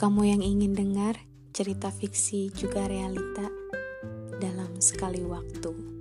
kamu yang ingin dengar cerita fiksi juga realita dalam sekali waktu.